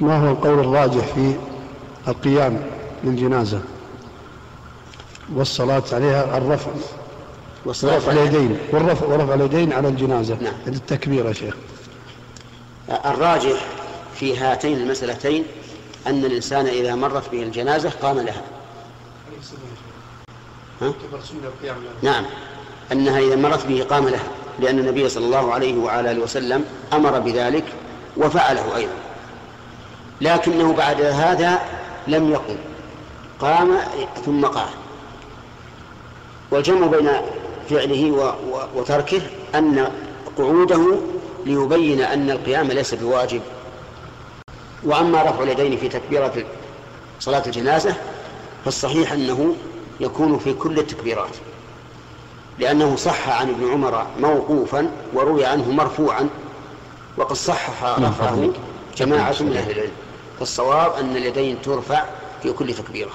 ما هو القول الراجح في القيام للجنازة؟ والصلاة عليها الرفع ورفع اليدين والرفع ورفع اليدين على الجنازة نعم. التكبير يا شيخ. الراجح في هاتين المسألتين أن الإنسان إذا مرت به الجنازة قام لها. ها؟ نعم. أنها إذا مرت به قام لها لأن النبي صلى الله عليه وعلى آله وسلم أمر بذلك وفعله أيضا. لكنه بعد هذا لم يقم. قام ثم قال. والجمع بين فعله وتركه أن قعوده ليبين أن القيام ليس بواجب. وأما رفع اليدين في تكبيرة صلاة الجنازة فالصحيح أنه يكون في كل التكبيرات. لأنه صح عن ابن عمر موقوفا وروي عنه مرفوعا وقد صحح رفعه. جماعة من أهل العلم. فالصواب أن اليدين ترفع في كل تكبيرة.